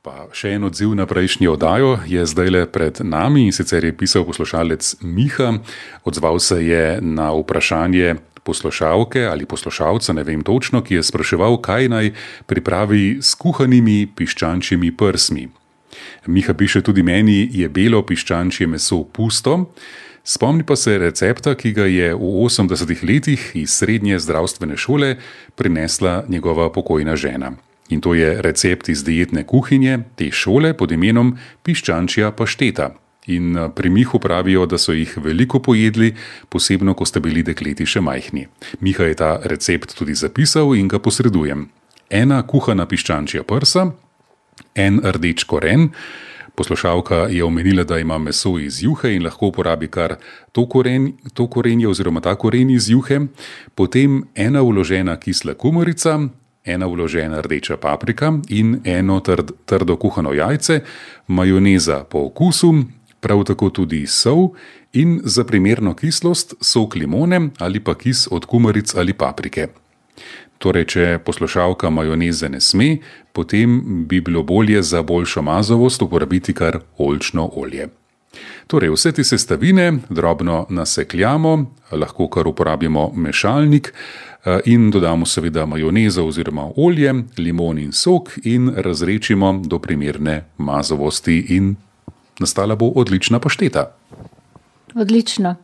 Pa še en odziv na prejšnjo oddajo je zdaj le pred nami in sicer je pisal poslušalec Miha. Odzval se je na vprašanje poslušalke ali poslušalca, ne vem točno, ki je spraševal, kaj naj pripravi s kuhanimi piščančjimi prsmi. Miha piše tudi meni, je belo piščančje meso pusto. Spomni pa se recepta, ki ga je v 80-ih letih iz srednje zdravstvene šole prinesla njegova pokojna žena. In to je recept iz dietne kuhinje te šole pod imenom piščančja pašteta. In eh, pri Mihu pravijo, da so jih veliko pojedli, posebno, ko ste bili dekleti še majhni. Miha je ta recept tudi zapisal in ga posredujem. Ena kuhana piščančja prsa, en rdeč koren. Poslušalka je omenila, da ima meso iz juhe in lahko uporabi kar to, koren, to korenje oziroma ta koren iz juhe, potem ena uložena kisla kumarica, ena uložena rdeča paprika in eno trd, trdo kuhano jajce, majoneza po okusu, prav tako tudi sol in za primerno kislost sok limone ali pa kis od kumaric ali paprike. Torej, če poslušalka majoneze ne sme, potem bi bilo bolje za boljšo mazovost uporabiti kar olčno olje. Torej, vse te sestavine drobno nasekljamo, lahko kar uporabimo mešalnik eh, in dodamo seveda majonezo oziroma olje, limon in sok in razrečimo do primerne mazovosti in nastala bo odlična pašteta. Odlično.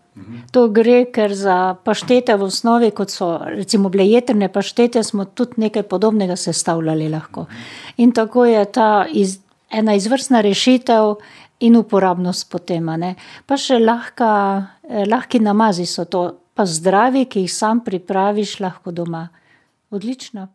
To gre, ker za paštete v osnovi, kot so recimo bile jetrne paštete, smo tudi nekaj podobnega sestavljali lahko. In tako je ta iz, ena izvrstna rešitev in uporabnost potem. Ne. Pa še lahka, eh, lahki namazi so to, pa zdravi, ki jih sam pripraviš lahko doma. Odlično.